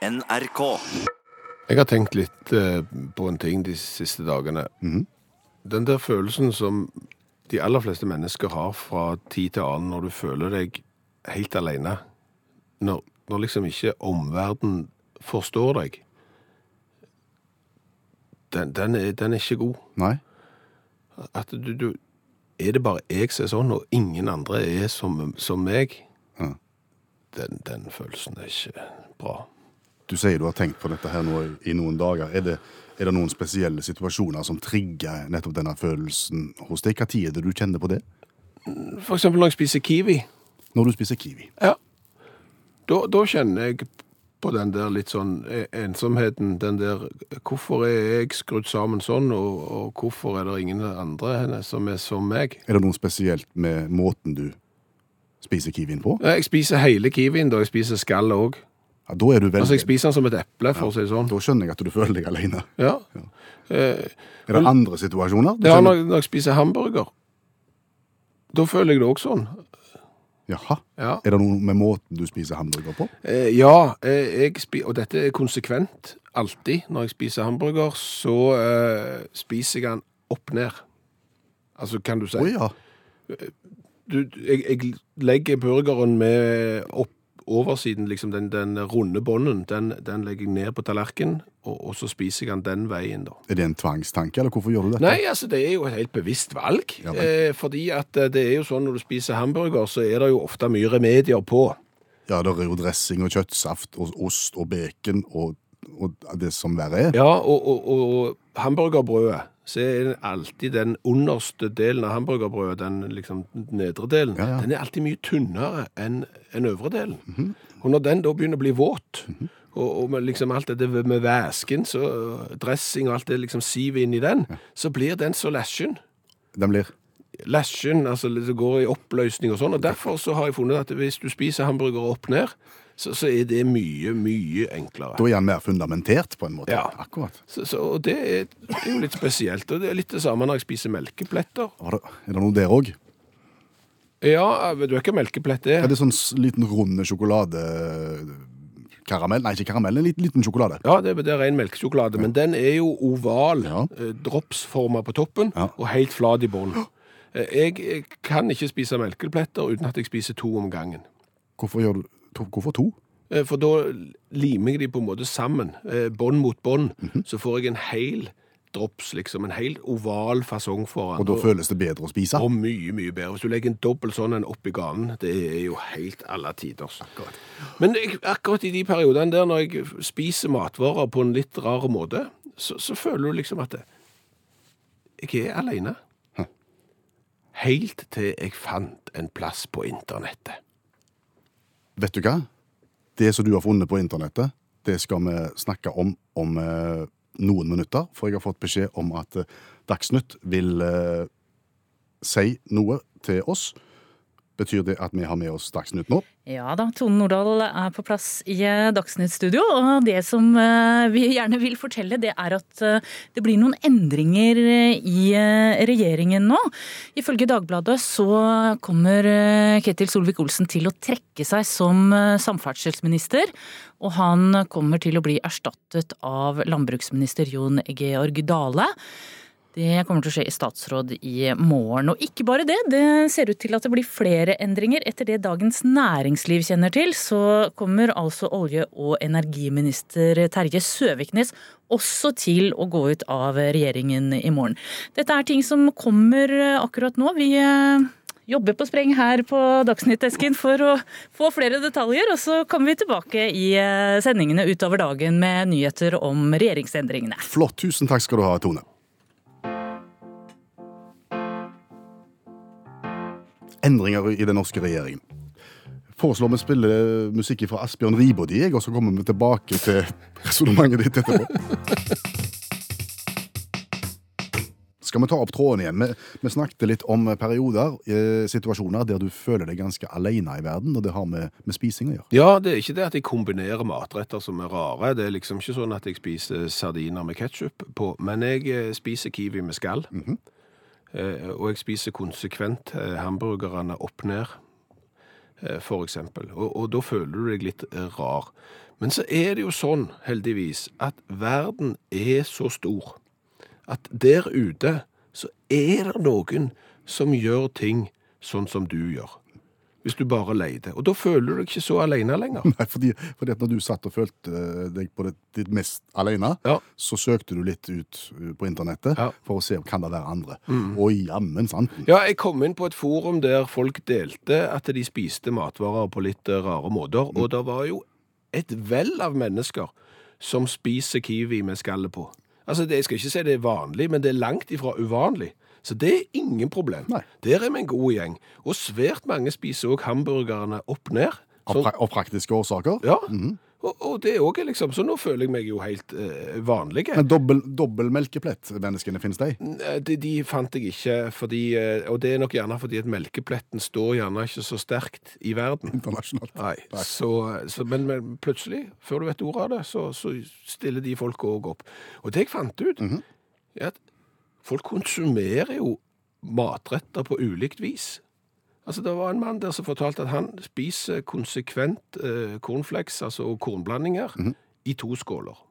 NRK. Jeg har tenkt litt eh, på en ting de siste dagene. Den der følelsen som de aller fleste mennesker har fra tid til annen når du føler deg helt alene. Når, når liksom ikke omverden forstår deg. Den, den, er, den er ikke god. Nei? At du, du Er det bare jeg som er sånn, og ingen andre er som, som meg? Ja. Den, den følelsen er ikke bra. Du sier du har tenkt på dette her nå i, noen dager. Er det, er det noen spesielle situasjoner som trigger nettopp denne følelsen hos deg? Hva tid er det du kjenner på det? For eksempel når jeg spiser kiwi. Når du spiser kiwi. Ja. Da, da kjenner jeg på den der litt sånn eh, ensomheten, den der Hvorfor er jeg skrudd sammen sånn, og, og hvorfor er det ingen andre som er som meg? Er det noe spesielt med måten du spiser kiwien på? Jeg spiser hele kiwien, da jeg spiser skallet òg. Ja, da er du veldig Altså, jeg spiser den som et eple, for å si det sånn. Da skjønner jeg at du føler deg alene. Ja. ja. Er det andre situasjoner? Du ja, når, når jeg spiser hamburger, da føler jeg det òg sånn. Jaha. Ja. Er det noe med måten du spiser hamburger på? Eh, ja, eh, jeg spi og dette er konsekvent. Alltid når jeg spiser hamburger, så eh, spiser jeg den opp ned. Altså, kan du si. Oh, ja. Du, jeg, jeg legger burgeren med opp oversiden, liksom den, den runde bånden, den, den legger jeg ned på tallerkenen, og, og så spiser jeg den den veien, da. Er det en tvangstanke, eller hvorfor gjør du dette? Nei, altså det er jo et helt bevisst valg. Ja, eh, fordi at eh, det er jo sånn når du spiser hamburger, så er det jo ofte mye remedier på. Ja, det er jo dressing og kjøttsaft og ost og bacon og, og det som verre er. Ja, og, og, og hamburgerbrødet, så er det alltid den underste delen av hamburgerbrødet, den liksom nedre delen, Ja, ja. den er alltid mye tynnere enn en øvre delen. Og når den da begynner å bli våt, og, og med liksom alt dette med væsken, så dressing og alt det liksom siver inn i den, så blir den så lesjen. Den blir Lesjen, altså det går i oppløsning og sånn, og derfor så har jeg funnet at hvis du spiser hamburger opp ned, så, så er det mye, mye enklere. Da er han mer fundamentert, på en måte. Ja. Akkurat. Så, så, og det er, det er jo litt spesielt. Og det er litt det samme når jeg spiser melkepletter. Er det, er det noe der òg? Ja, du hva melkeplett er? Er det sånn liten runde sjokoladekaramell? Nei, ikke karamell, en liten, liten sjokolade. Ja, det, det er ren melkesjokolade, men den er jo oval, Ja. eh, dropsforma på toppen, Ja. og helt flat i bånn. Eh, Jeg, jeg kan ikke spise melkepletter uten at jeg spiser to om gangen. Hvorfor gjør du Hvorfor to? Eh, For da limer jeg de på en måte sammen, eh, bånd mot bånd, Mhm. så får jeg en hel drops, liksom, en helt oval fasong foran. Og da føles det bedre å spise? Og mye, mye bedre. Hvis du legger en dobbelt sånn en oppi ganen, det er jo helt alle tiders. Men jeg, akkurat i de periodene der når jeg spiser matvarer på en litt rar måte, så, så føler du liksom at det, jeg er alene. Helt til jeg fant en plass på internettet. Vet du hva? Det som du har funnet på internettet, det skal vi snakke om om eh, noen minutter. For jeg har fått beskjed om at eh, Dagsnytt vil eh, si noe til oss. Betyr det at vi har med oss Dagsnytt nå? Ja da, Tone Nordahl er på plass i eh, Dagsnytt-studio. Og det som eh, vi gjerne vil fortelle, det er at eh, det blir noen endringer i regjeringen nå. Ifølge Dagbladet så kommer Ketil Solvik-Olsen til å trekke seg som samferdselsminister. Og han kommer til å bli erstattet av landbruksminister Jon Georg Dale. Det kommer til å skje i statsråd i morgen. Og ikke bare det, det ser ut til at det blir flere endringer. Etter det Dagens Næringsliv kjenner til, så kommer altså olje- og energiminister Terje Søviknes også til å gå ut av regjeringen i morgen. Dette er ting som kommer akkurat nå. Vi eh, jobber på spreng her på Dagsnytt-esken for å få flere detaljer, og så kommer vi tilbake i eh, sendingene utover dagen med nyheter om regjeringsendringene. Flott. Tusen takk skal du ha, Tone. Endringer i den norske regjeringen. Foreslår vi spiller musikk fra Asbjørn Ribodi, og så kommer vi tilbake til resonnementet ditt etterpå. Skal vi ta opp tråden igjen? Vi, vi snakket litt om perioder, eh, situasjoner der du føler deg ganske alene i verden, og det har med, med spising å gjøre. Ja, det er ikke det at jeg kombinerer matretter som er rare. Det er liksom ikke sånn at jeg spiser sardiner med ketsjup på, men jeg eh, spiser kiwi med skall. Eh, og jeg spiser konsekvent eh, hamburgerne opp ned, eh, for eksempel. Og, og da føler du deg litt eh, rar. Men så er det jo sånn, heldigvis, at verden er så stor at der ute så er det noen som gjør ting sånn som du gjør. Hvis du bare leter. Og da føler du deg ikke så alene lenger. Nei, fordi, fordi når du satt og følte eh, deg på det, ditt mest alene, Ja. så søkte du litt ut eh, på internettet Ja. Mm. for å se om kan det være andre. Og jammen sant. Ja, jeg kom inn på et forum der folk delte at de spiste matvarer på litt eh, rare måter, og det var jo et vell av mennesker som spiser kiwi med skallet på. Altså, det, jeg skal ikke si det er vanlig, men det er langt ifra uvanlig. Så det er ingen problem. Nei. Der er vi en god gjeng. Og svært mange spiser òg hamburgerne opp ned. Av, pra av praktiske årsaker. ja, og, og det er også liksom, så nå føler jeg meg jo helt eh, vanlig. Men dobbel, dobbel melkeplett-menneskene, finnes de? Eh, De, de fant jeg ikke, fordi, eh, og det er nok gjerne fordi at melkepletten står gjerne ikke så sterkt i verden. Internasjonalt. Nei, så, så, men, men plutselig, før du vet ordet av det, så, så stiller de folk òg opp. Og det jeg fant ut, er at folk konsumerer jo matretter på ulikt vis. Altså, Det var en mann der som fortalte at han spiser konsekvent eh, cornflakes, altså kornblandinger, i to skåler.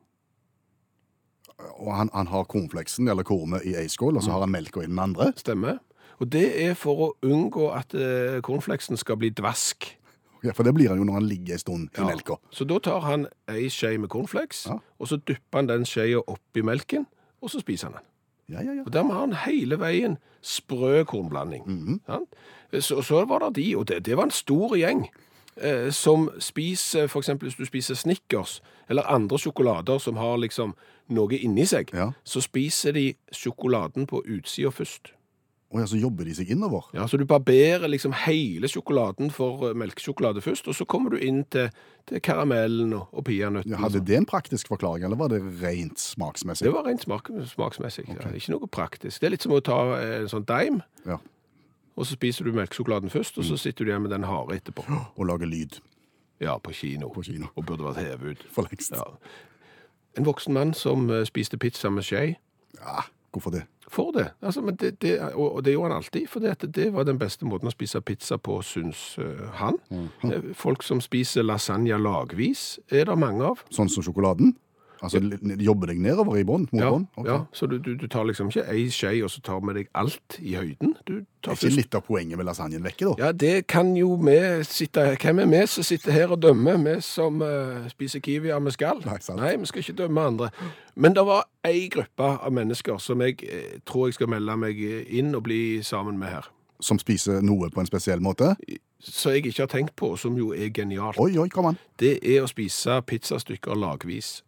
Og han, han har cornflakesen, eller kornet, i ei skål, og så har han melka i den andre. Stemmer. Og det er for å unngå at eh, cornflakesen skal bli dvask. Ja, for det blir han jo når han ligger en stund i Ja. melka. Så da tar han ei skje med cornflakes, Ja. og så dypper han den skjea oppi melken, og så spiser han den. Ja, ja, ja. Og dermed har han hele veien sprø kornblanding. Mhm. Sant? så, så var det de, og det, det var en stor gjeng, eh, som spiser, eksempel hvis du spiser Snickers, eller andre sjokolader som har liksom noe inni seg, så spiser de sjokoladen på utsida først. Og ja, så jobber de seg innover. Ja, Så du barberer liksom hele sjokoladen for eh, melkesjokolade først, og så kommer du inn til, til karamellen og, og peanøttene. Ja, hadde det en praktisk forklaring, eller var det rent smaksmessig? Det var rent smak, smaksmessig. Ja, ikke noe praktisk. Det er litt som å ta eh, en sånn deim. Ja. og så spiser du melkesjokoladen først, og så Mm. sitter du igjen med den harde etterpå. Og lager lyd Ja, på kino. på kino. Og burde vært hevet ut. For lengst. Ja. En voksen mann som eh, spiste pizza med skje, Ja, hvorfor det? Får det. Altså, men det, det og, og det gjorde han alltid, for det, det var den beste måten å spise pizza på, syns eh, han. Mm. Folk som spiser lasagne lagvis, er det mange av. Sånn som sjokoladen? Altså jobber jobbe deg nedover i bånn? Ja, okay. Ja, så du, du, du tar liksom ikke ei skje og så tar med deg alt i høyden. Du tar Er ikke litt av poenget med lasagnen vekke, da? Ja, det kan jo vi sitte Hvem er vi som sitter her og dømmer? Vi som uh, spiser kiwier vi skal? Nei, sant. vi skal ikke dømme andre. Men det var ei gruppe av mennesker som jeg eh, tror jeg skal melde meg inn og bli sammen med her. Som spiser noe på en spesiell måte? som jeg ikke har tenkt på, som jo er genialt. Oi, oi, kom an. Det er å spise pizzastykker lagvis.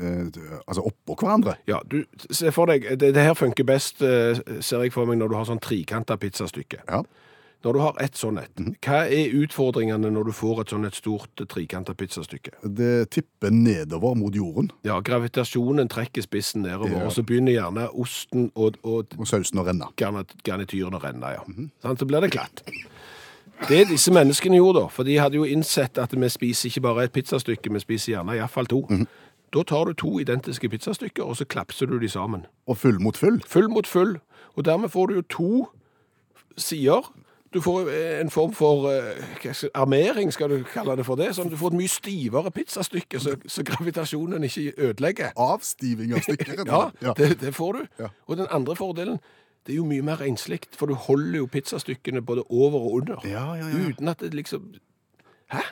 Eh, altså oppå hverandre? Ja, du, se for deg, det, det her funker best, eh, ser jeg for meg, når du har sånn trikanta pizzastykke. Ja. Når du har ett sånn et, hva er utfordringene når du får et sånn et stort trikanta pizzastykke? Det tipper nedover mot jorden, Ja, gravitasjonen trekker spissen nedover, Ja. og så begynner gjerne osten og, og og sausen å renne. garnityren å renne, ja. Sant, så blir det glatt. Det disse menneskene gjorde da, for de hadde jo innsett at vi spiser ikke bare et pizzastykke, vi spiser gjerne i hvert fall to. Da tar du to identiske pizzastykker, og så klapser du de sammen. Og full mot full. Full mot full, og dermed får du jo to sider. Du får eh, en form for eh, skal, armering, skal du kalle det for det. Sånn, du får et mye stivere pizzastykke, så, så gravitasjonen ikke ødelegger. Avstiving av stykker. Ja, det, det får du. Ja. Og den andre fordelen, det er jo mye mer renslikt, for du holder jo pizzastykkene både over og under. Ja, ja, ja. Uten at det liksom Hæ?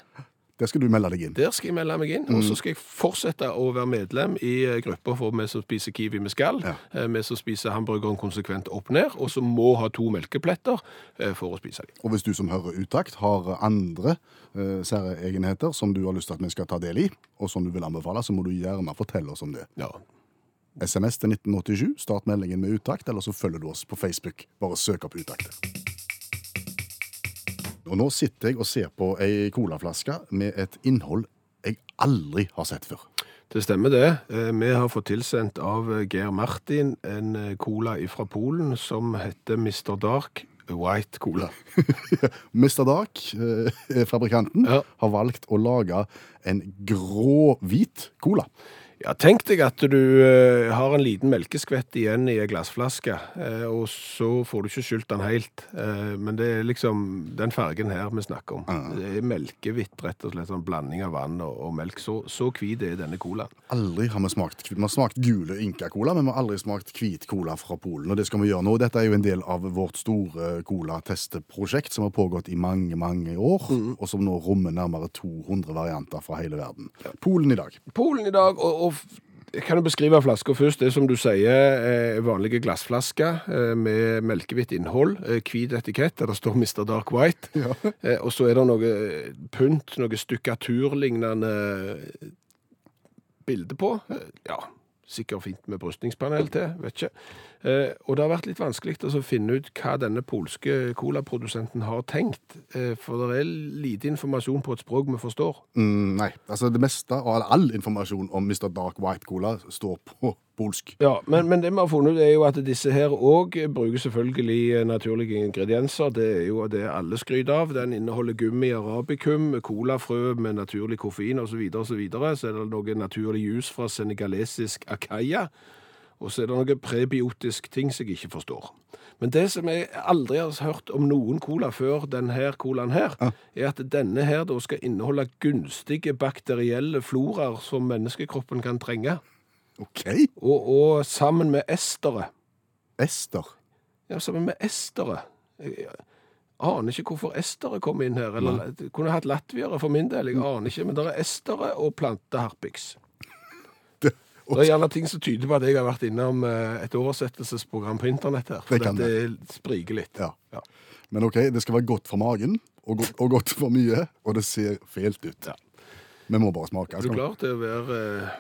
Det skal du melde deg inn. Der skal jeg melde meg inn, og så skal jeg fortsette å være medlem i gruppa grupper for vi som spiser kiwi med skall, Ja. eh, vi som spiser hamburgeren konsekvent opp ned, og som må ha to melkepletter eh, for å spise dem. Og hvis du som hører utakt har andre uh, særegenheter som du har lyst til at vi skal ta del i, og som du vil anbefale, så må du gjerne fortelle oss om det. Ja. SMS til 1987, start meldingen med utakt, eller så følger du oss på Facebook. Bare søk opp utakt. Og nå sitter jeg og ser på ei colaflaske med et innhold jeg aldri har sett før. Det stemmer det. Eh, Vi har fått tilsendt av Geir Martin en eh, cola fra Polen som heter Mr. Dark White Cola. Mr. Dark, eh, fabrikanten, Ja. har valgt å lage en grå-hvit cola. Ja, tenk deg at du eh, har en liten melkeskvett igjen i ei glassflaske, eh, og så får du ikke skylt den helt. Eh, men det er liksom den fargen her vi snakker om. Det er melkehvitt, rett og slett. En blanding av vann og, og melk. Så, så hvit er denne colaen. Aldri har vi smakt Vi har smakt gule Inca-cola, men vi har aldri smakt hvit cola fra Polen. Og det skal vi gjøre nå. Dette er jo en del av vårt store cola-testeprosjekt som har pågått i mange, mange år, og som nå rommer nærmere 200 varianter fra hele verden. Polen i dag. Polen i dag, og, og jeg kan jo beskrive flaska først. Det som du sier, eh, vanlige glassflasker eh, med melkehvitt innhold. eh, Hvit etikett der det står Mr. Dark White. Ja. og så er det noe pynt, noe stukkaturlignende bilde på. Ja, sikkert fint med brystningspanel til, vet ikke. Eh, og det har vært litt vanskelig å finne ut hva denne polske colaprodusenten har tenkt. Eh, for det er lite informasjon på et språk vi forstår. Mm, nei, altså det meste og all, informasjon om Mr. Dark White Cola står på polsk. Ja, men, men det vi har funnet ut er jo at disse her òg bruker selvfølgelig eh, naturlige ingredienser. Det er jo det alle skryter av. Den inneholder gummi arabicum, colafrø med naturlig koffein osv. Så, videre. så er det noe naturlig juice fra senegalesisk akaya. Og så er det noe prebiotisk ting som jeg ikke forstår. Men det som jeg aldri har hørt om noen cola før denne colaen her, er at denne her skal inneholde gunstige bakterielle floraer som menneskekroppen kan trenge. OK. Og, og sammen med estere. Ester. Ja, sammen med estere. Jeg aner ikke hvorfor estere kom inn her. Eller det kunne hatt latviere for min del, jeg aner ikke. Men det er estere og planteharpiks. Det, Det er gjerne ting som tyder på at jeg har vært innom eh, et oversettelsesprogram på internett her. For Det det. spriker litt. ja. Ja. Men OK, det skal være godt for magen, og, go og godt for mye, og det ser fælt ut. Ja. Vi må bare smake. Er du klar til å være eh,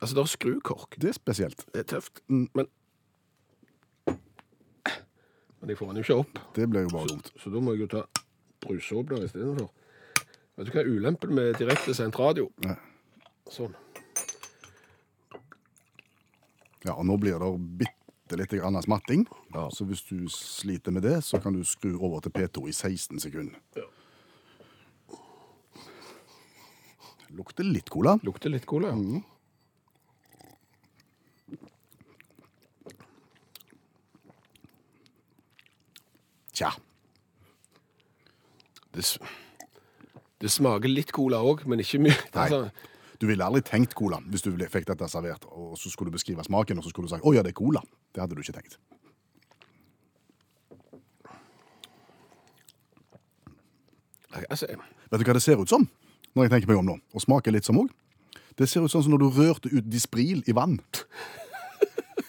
Altså, det er skrukork. Det er spesielt. Det er tøft. Mm. Men Men jeg får den jo ikke opp. Det blir jo bare Så, dumt. så da må jeg jo ta brusåpner istedenfor. Vet du hva er ulempen med direktesendt radio? Nei. Sånn. Ja, og nå blir det bitte lite grann smatting. Ja. Så hvis du sliter med det, så kan du skru over til P2 i 16 sekunder. Ja. Lukter litt cola. Lukter litt cola. Tja. Det, det smaker litt cola òg, men ikke mye. Nei. sånn- Du ville aldri tenkt cola hvis du fikk dette servert, og så skulle du beskrive smaken, og så skulle du sagt 'Å ja, det er cola'. Det hadde du ikke tenkt. altså, Vet du hva det ser ut som? Når jeg tenker meg om nå, og smaker litt som òg. Det ser ut sånn som når du rørte ut Dispril i vann.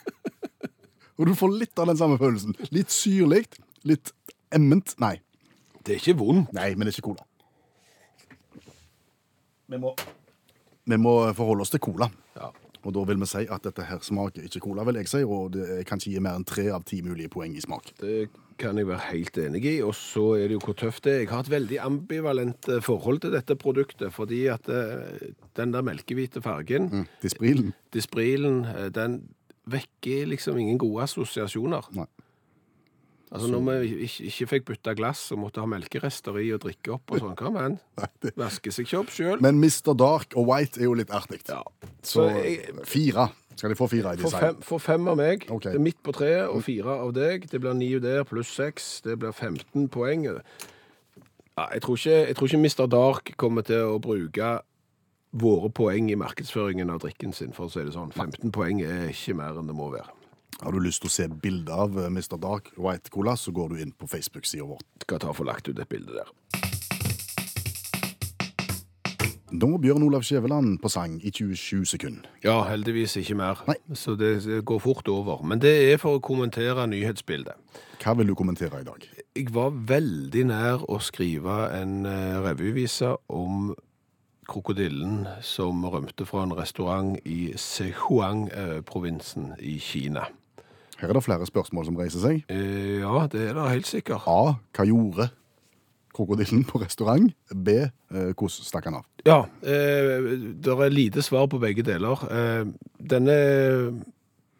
og du får litt av den samme følelsen. Litt syrlig, litt emment. Nei, det er ikke vondt. nei, men det er ikke cola. Vi må, vi må forholde oss til cola. Ja. Og da vil vi si at dette her smaker ikke cola, vil jeg si, og det kan ikke gi mer enn tre av ti mulige poeng i smak. Det kan jeg være helt enig i. Og så er det jo hvor tøft det er. Jeg har et veldig ambivalent eh, forhold til dette produktet, fordi at eh, den der melkehvite fargen, Mm. Disprilen? disprilen, eh, den vekker liksom ingen gode assosiasjoner. Nei. Altså Når vi ikke, ikke fikk bytta glass og måtte ha melkerester i og drikke opp og sånn, hva med Vaske seg ikke opp sjøl. Men Mr. Dark og White er jo litt artig. Ja. Så Så jeg- fire. Skal de få fire i design? design? fem, fem av meg. Okay. Det er midt på treet og fire av deg. Det blir ni der pluss seks. Det blir 15 poeng. Ja, jeg, tror ikke, jeg tror ikke Mr. Dark kommer til å bruke våre poeng i markedsføringen av drikken sin, for å si det sånn. 15 poeng er ikke mer enn det må være. Har du lyst til å se bilde av eh, Mr. Dark White Cola, så går du inn på Facebook-sida vår. Skal ta og få lagt ut et bilde der. Nå Bjørn Olav Skjæveland på sang i 27 sekunder. Ja, heldigvis ikke mer. Nei. Så det går fort over. Men det er for å kommentere nyhetsbildet. Hva vil du kommentere i dag? Jeg var veldig nær å skrive en eh, revyvise om krokodillen som rømte fra en restaurant i Sichuan-provinsen i Kina. Her er det flere spørsmål som reiser seg. Eh, Ja, det er det helt sikkert. A. Hva gjorde krokodillen på restaurant? B. eh, Hvordan stakk han av? Ja, eh, det er lite svar på begge deler. Eh, denne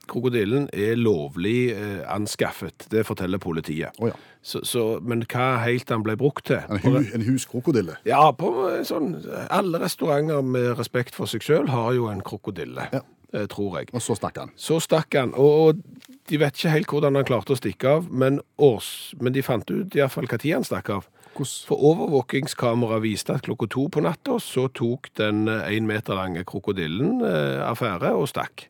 krokodillen er lovlig eh, anskaffet. Det forteller politiet. Oh, ja. Så, så, men hva helt den ble brukt til? En, hu, en huskrokodille. Ja, på sånn Alle restauranter med respekt for seg sjøl har jo en krokodille, Ja. Eh, tror jeg. Og så stakk han. Så stakk han, og, og de vet ikke helt hvordan han klarte å stikke av, men, års, men de fant ut iallfall når han stakk av. Hvordan? For overvåkingskamera viste at klokka to på natta så tok den én meter lange krokodillen eh, affære og stakk.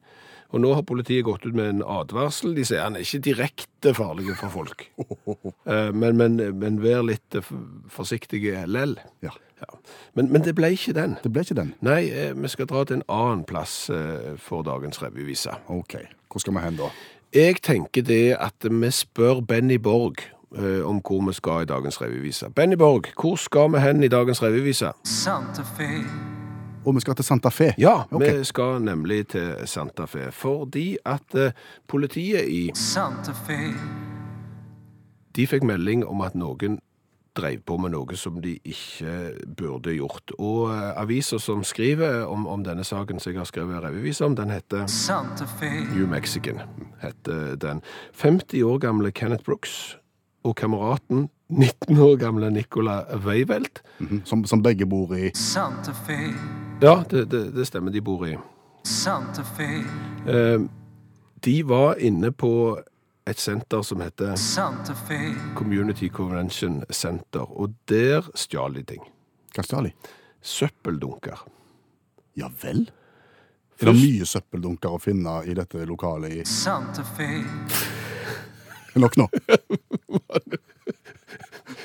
Og nå har politiet gått ut med en advarsel. De sier han er ikke direkte farlig for folk. Eh, men, men, men vær litt Forsiktig forsiktige lell. Ja. Ja. Men, men det ble ikke den. Det ble ikke den. Nei, eh, vi skal dra til en annen plass eh, for dagens revyvise. OK. Hvor skal vi hen da? Jeg tenker det at vi spør Benny Borg eh, om hvor vi skal i dagens revyvise. Benny Borg, hvor skal vi hen i dagens revyvise? Santa Fe. Og vi skal til Santa Fe. Ja, okay. vi skal nemlig til Santa Fe, fordi at eh, politiet i Santa Fe. De fikk melding om at noen drev på med noe som de ikke burde gjort. Og eh, aviser som skriver om, om denne saken som jeg har skrevet revyvise om, den heter Santa Fe. New Mexican. heter den. 50 år gamle Kenneth Brooks og kameraten 19 år gamle Nicola Weivelt. Mhm. som, som begge bor i Santa Fe. Ja, det, det, det stemmer, de bor i. Santa Fe. Eh, de var inne på et senter som heter Santa Fe. Community Convention Center, og der stjal de ting. Hva stjal de? Søppeldunker. Ja vel? Er det mye søppeldunker å finne i dette lokalet i Santa Fe. Nok nå.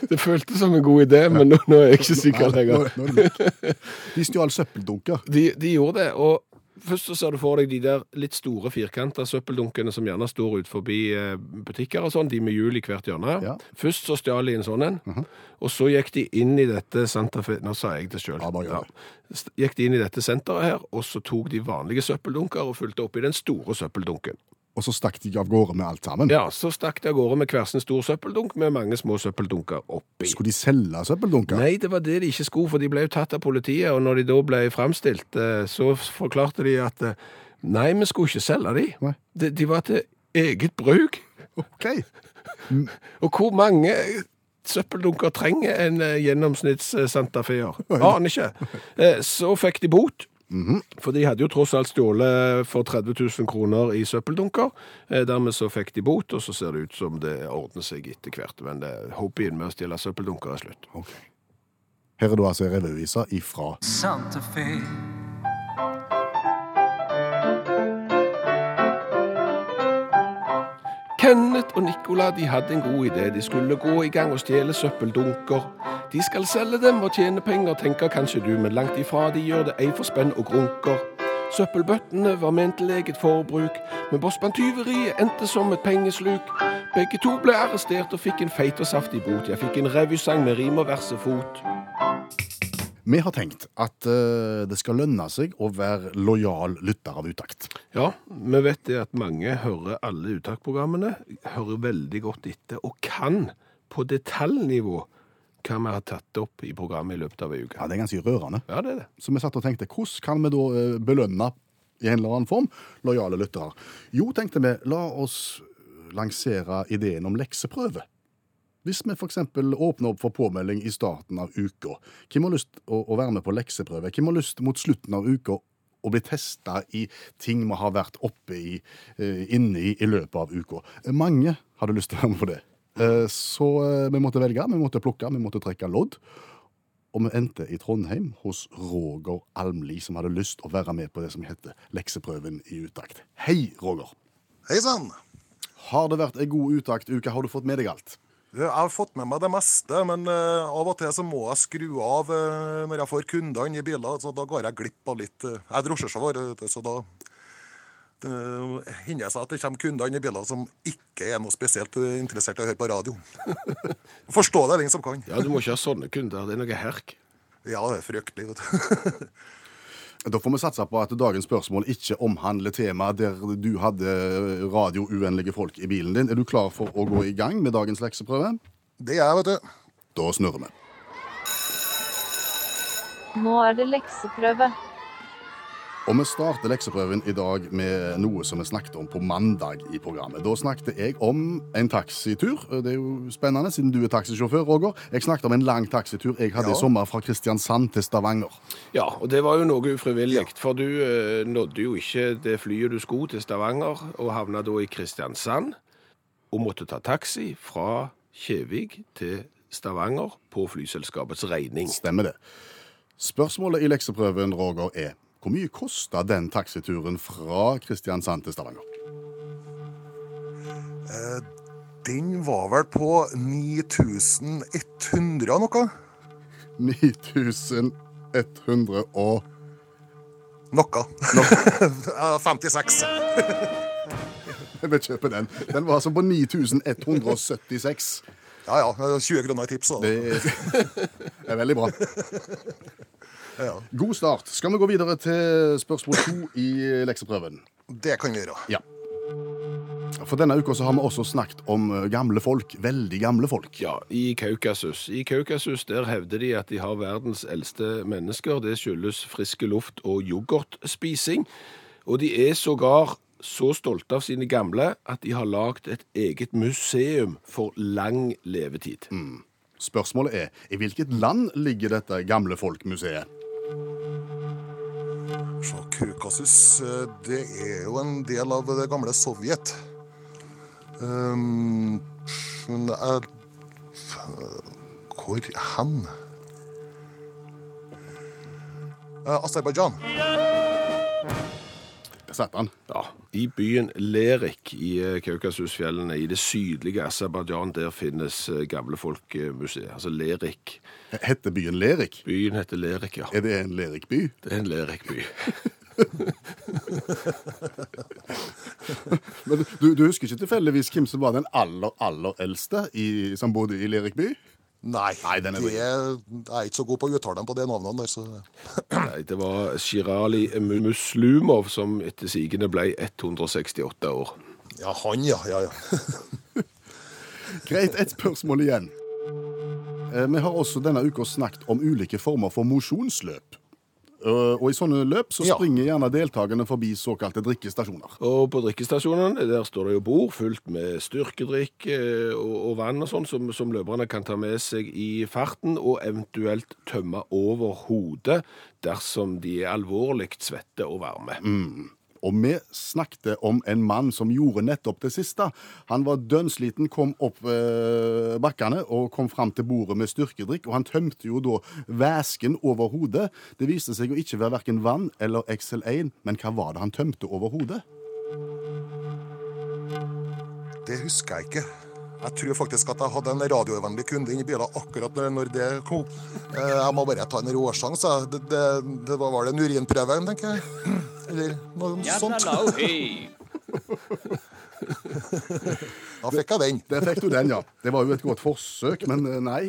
Det føltes som en god idé, men nå, nå er jeg ikke sikker lenger. nå er. De stjal søppeldunker. De, de gjorde det, og først så ser du for deg de der litt store firkanta søppeldunkene som gjerne står ut forbi eh, butikker og sånn, de med hjul i hvert hjørne. Ja. Først så stjal de en sånn en, og så gikk de inn i dette Santa Fe Nå sa jeg det sjøl. Ja, ja. Gikk de inn i dette senteret her, og så tok de vanlige søppeldunker og fulgte opp i den store søppeldunken. Og så stakk de av gårde med alt sammen. Ja, så stakk de av gårde med hver sin stor søppeldunk med mange små søppeldunker oppi. Skulle de selge søppeldunker? Nei, det var det de ikke skulle, for de ble jo tatt av politiet, og når de da ble framstilt, eh, så forklarte de at eh, nei, vi skulle ikke selge de. De, de var til eget bruk. Ok. Og hvor mange søppeldunker trenger en eh, gjennomsnitts Santa Feer? Aner ikke. Så fikk de bot. For de hadde jo tross alt stjålet for 30 000 kroner i søppeldunker. Eh, Dermed så fikk de bot, og så ser det ut som det ordner seg etter hvert. Men det, hobbyen med å stjele søppeldunker er slutt. Okay. Her er du altså revyvisa ifra Santa Fe. Kenneth og Nicola de hadde en god idé. De skulle gå i gang og stjele søppeldunker. De skal selge dem og tjene penger, tenker kanskje du, men langt ifra de gjør det ei for spenn og grunker. Søppelbøttene var ment til eget forbruk, men bossbandtyveriet endte som et pengesluk. Begge to ble arrestert og fikk en feit og saftig bot. Jeg fikk en revysang med rim og versefot. Vi har tenkt at eh, det skal lønne seg å være lojal lytter av utakt. Ja, vi vet det at mange hører alle uttaksprogrammene, hører veldig godt etter, og kan på detaljnivå hva vi har tatt opp i programmet i løpet av ei uke. Ja, Det er ganske rørende. Ja, det er det. Så vi satt og tenkte, hvordan kan vi da eh, belønne i en eller annen form lojale lyttere? Jo, tenkte vi, la oss lansere ideen om lekseprøve. Hvis vi f.eks. åpner opp for påmelding i starten av uka, hvem har lyst å, å være med på lekseprøve? Hvem har lyst mot slutten av uka å bli testa i ting vi har vært oppe i, eh, inne i i løpet av uka? Mange hadde lyst til å være med på det. Eh, Så eh, vi måtte velge, vi måtte plukke, vi måtte trekke lodd. Og vi endte i Trondheim hos Roger Almli, som hadde lyst å være med på det som heter Lekseprøven i utakt. Hei, Roger. Hei sann! Har det vært ei god utaktuke? Har du fått med deg alt? Jeg har fått med meg det meste, men eh, av og til så må jeg skru av eh, når jeg får kundene i biler, så da går jeg glipp av litt. eh, Jeg er drosjesjåfør, så da det hender seg at det kommer kunder inn i biler som ikke er noe spesielt interessert i å høre på radio. Forstå det, den som kan. Ja, du må ikke ha sånne kunder. Det er noe herk. Ja, det er fryktelig, vet du. Da får vi satse på at dagens spørsmål ikke omhandler temaet der du hadde radiouennlige folk i bilen din. Er du klar for å gå i gang med dagens lekseprøve? Det er jeg, vet du. Da snurrer vi. Nå er det lekseprøve. Og vi starter lekseprøven i dag med noe som vi snakket om på mandag i programmet. Da snakket jeg om en taxitur. Det er jo spennende, siden du er taxisjåfør, Roger. Jeg snakket om en lang taxitur jeg hadde Ja. i sommer fra Kristiansand til Stavanger. Ja, og det var jo noe ufrivillig, for du eh, nådde jo ikke det flyet du skulle til Stavanger, og havna da i Kristiansand, og måtte ta taxi fra Kjevik til Stavanger på flyselskapets regning. Stemmer det. Spørsmålet i lekseprøven, Roger, er hvor mye kosta den taxituren fra Kristiansand til Stavanger? Den var vel på 9100 noe? 9100 og Noe. Ja, 56. Vi kjøper den. Den var altså på 9176. Ja ja, 20 kroner i tips. da. Det er veldig bra. Ja, God start. Skal vi gå videre til spørsmål to i lekseprøven? det kan vi gjøre. Ja. For denne uka så har vi også snakket om eh, gamle folk. Veldig gamle folk. Ja, i Kaukasus. I Kaukasus der hevder de at de har verdens eldste mennesker. Det skyldes friske luft og yoghurtspising. Og de er sågar så stolte av sine gamle at de har lagd et eget museum for lang levetid. Spørsmålet er i hvilket land ligger dette gamle folk-museet? Kaukasus, eh, det er jo en del av det gamle Sovjet. Um, men er Hvor hen? Uh, Aserbajdsjan. Han. Ja, I byen Lerik i eh, Kaukasusfjellene i det sydlige Aserbajdsjan, der finnes eh, gamlefolkmuseet. Altså Lerik. Heter byen Lerik? Byen heter Lerik, ja. Er det en Lerik-by? Det er en Lerikby. Men du, du husker ikke tilfeldigvis hvem som var den aller, aller eldste i, som bodde i Lerikby? Nei, Nei, er det, jeg er ikke så god på å uttale dem på det navnene der. Så. Nei, det var Shirali Muslumov som etter sigende ble 168 år. Ja, han, ja. ja, ja. Greit, ett spørsmål igjen. Eh, Vi har også denne uka snakket om ulike former for mosjonsløp. Eh, Og i sånne løp så Ja. springer gjerne deltakerne forbi såkalte drikkestasjoner. Og på drikkestasjonene der står det jo bord fullt med styrkedrikk eh, og, og vann og sånn som, som løperne kan ta med seg i farten, og eventuelt tømme over hodet dersom de er alvorlig svette og varme. Og vi snakket om en mann som gjorde nettopp det siste. Han var dønnsliten, kom opp eh, bakkene og kom fram til bordet med styrkedrikk. Og han tømte jo da væsken over hodet. Det viste seg å ikke være verken vann eller XL1, men hva var det han tømte over hodet? Det husker jeg ikke. Jeg tror faktisk at jeg hadde en radiovennlig kunde inni bilen akkurat når det kom. Eh, Jeg må bare ta en råsjanse. Det, det, det var vel en urinprøve, tenker jeg. Eller noe sånt. Da fikk jeg den. Der fikk du den, ja. Det var jo et godt forsøk, men eh, nei.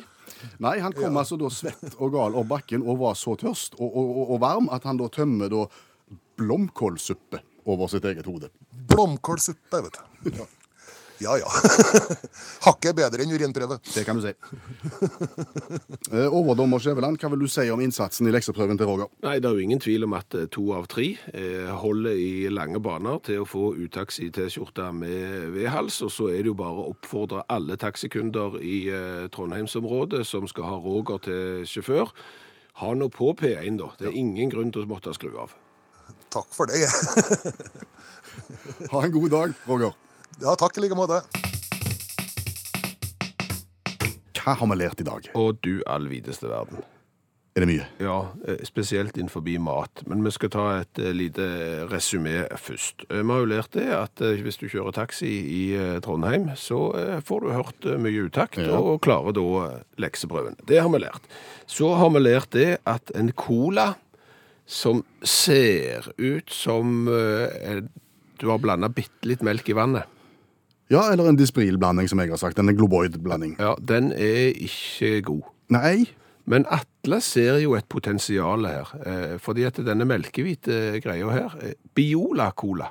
Nei, han kom altså da svett og gal opp bakken og var så tørst og, og, og, og varm at han da tømmer da blomkålsuppe over sitt eget hode. Blomkålsuppe, vet du. Ja ja. ja. Hakket bedre enn urinprøve. Det kan du si. Eh, Overdommer Skjæveland, hva vil du si om innsatsen i lekseprøven til Roger? Nei, det er jo ingen tvil om at eh, to av tre eh, holder i lange baner til å få utaxi-T-skjorte med vedhals, og så er det jo bare å oppfordre alle taxikunder i Trondheimsområdet som skal ha Roger til sjåfør, ha nå på P1 da. Det er ingen grunn til å måtte skru av. Takk for det. Ha en god dag, Roger. Ja, takk i like måte. Hva har vi lært i dag? Og du allvideste verden. Er det mye? Ja, eh, spesielt innenfor mat. Men vi skal ta et eh, lite resymé først. Eh, Vi har jo lært det at hvis du kjører taxi i Trondheim, så får du hørt mye utakt Ja. og klarer da lekseprøven. Det har vi lært. Så har vi lært det at en cola som ser ut som du har blanda bitte litt melk i vannet, Ja, eller en Dispril-blanding, som jeg har sagt. En Globoid-blanding. ja, den er ikke god. Nei, Men Atle ser jo et potensial her, eh, fordi at denne melkehvite greia her, eh, Biola-cola.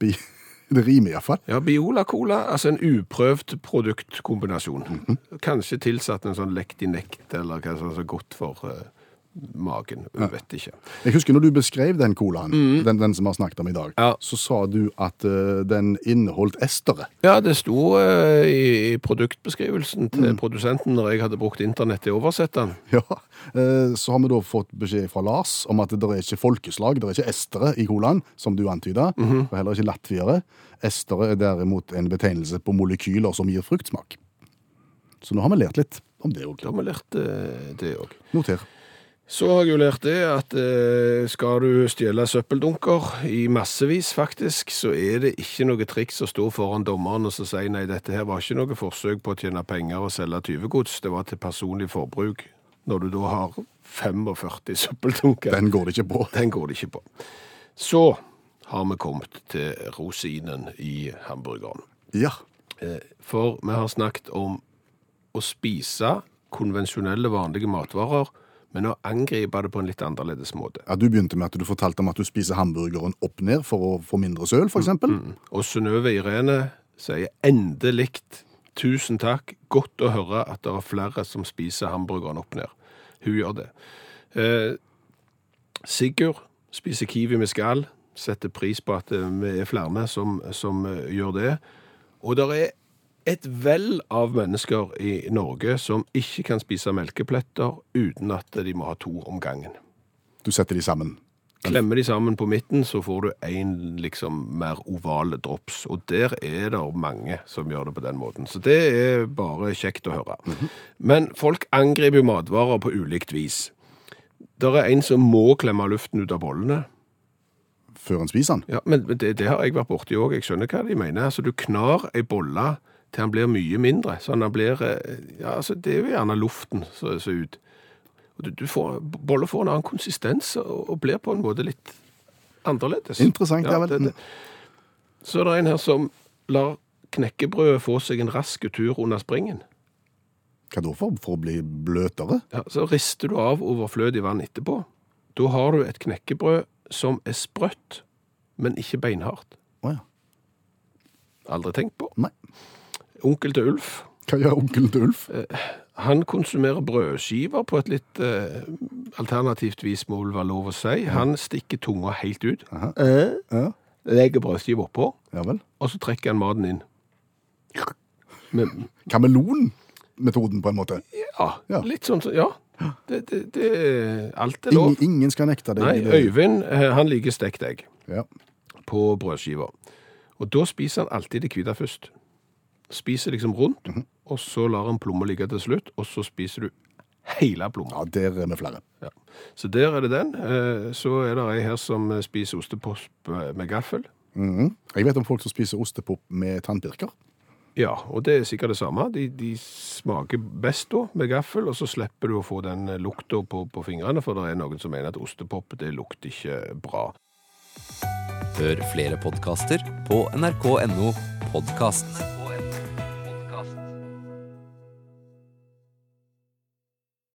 bi- det rimer iallfall. Ja, Biola-cola, altså en uprøvd produktkombinasjon. Kanskje tilsatt en sånn lekt i nekt, eller hva som er så godt for eh, magen. Ja. vet ikke. Jeg husker når du beskrev den colaen, den, den som vi har snakket om i dag, Ja. så sa du at uh, den inneholdt estere. Ja, det sto uh, i, i produktbeskrivelsen til produsenten når jeg hadde brukt internett til å oversette den. Ja, uh, Så har vi da fått beskjed fra Lars om at det er ikke folkeslag, det er ikke estere i colaen, som du antyda, og heller ikke latviere. Estere er derimot en betegnelse på molekyler som gir fruktsmak. Så nå har vi lært litt om det òg. Da har vi lært det òg. Noter. Så har jeg jo lært det at eh, skal du stjele søppeldunker i massevis, faktisk, så er det ikke noe triks å stå foran dommeren og så si nei, dette her var ikke noe forsøk på å tjene penger og selge tyvegods, det var til personlig forbruk. Når du da har 45 søppeldunker. Den går det ikke på. Den går det ikke på. Så har vi kommet til rosinen i hamburgeren. Ja. Eh, For vi har snakket om å spise konvensjonelle, vanlige matvarer, men å angripe det på en litt annerledes måte. ja. Du begynte med at du fortalte om at du spiser hamburgeren opp ned for å få mindre søl, f.eks. eksempel. Og Synnøve Irene sier endelig tusen takk, godt å høre at det er flere som spiser hamburgeren opp ned. Hun gjør det. Eh, Sigurd spiser kiwi med skall, setter pris på at eh, vi er flere som, som eh, gjør det. Og det er et vell av mennesker i Norge som ikke kan spise melkepletter uten at de må ha to om gangen. Du setter de sammen. Klemmer de sammen på midten, så får du en liksom mer ovale drops. Og der er det mange som gjør det på den måten. Så det er bare kjekt å høre. Men folk angriper jo matvarer på ulikt vis. Det er en som må klemme luften ut av bollene. før en spiser den. Ja, men det, det har jeg vært borti òg. Jeg skjønner hva de mener. Altså, du knar ei bolle til han blir mye mindre. Sånn han blir eh, Ja, altså, det er jo gjerne luften som ser ut. Du, du får, Boller får en annen konsistens og, og blir på en måte litt annerledes. Interessant, ja det, det. Så er det en her som lar knekkebrødet få seg en rask tur under springen. Hva da for? For å bli bløtere? Ja, så rister du av overflødig vann etterpå. Da har du et knekkebrød som er sprøtt, men ikke beinhardt. Å ja. Aldri tenkt på. Nei. Onkel til Ulf, Hva gjør onkelen til Ulf? han konsumerer brødskiver på et litt eh, alternativt vis, må vel være lov å si. Han stikker tunga helt ut, eh, Ja. legger brødskiva oppå, ja vel. og så trekker han maten inn. Men, Kameleon-metoden, på en måte. ja, Ja. litt sånn, som ja. Det, det, det, alt er lov. Ingen, ingen skal nekte deg. Nei, det. Øyvind, eh, han liker stekt egg. Ja. på brødskiva. Og da spiser han alltid det hvite først. Spiser liksom rundt, Mhm. og så lar en plomme ligge til slutt, og så spiser du hele plommen. ja, der er vi flere. Ja. Så der er det den. Eh, Så er det ei her som eh, spiser ostepop med gaffel. Mhm. Jeg vet om folk som spiser ostepop med tannpirker. Ja, og det er sikkert det samme. De, de smaker best da med gaffel, og så slipper du å få den eh, lukta på, på fingrene, for det er noen som mener at ostepop det lukter ikke bra. Hør flere podkaster på nrk.no podkast.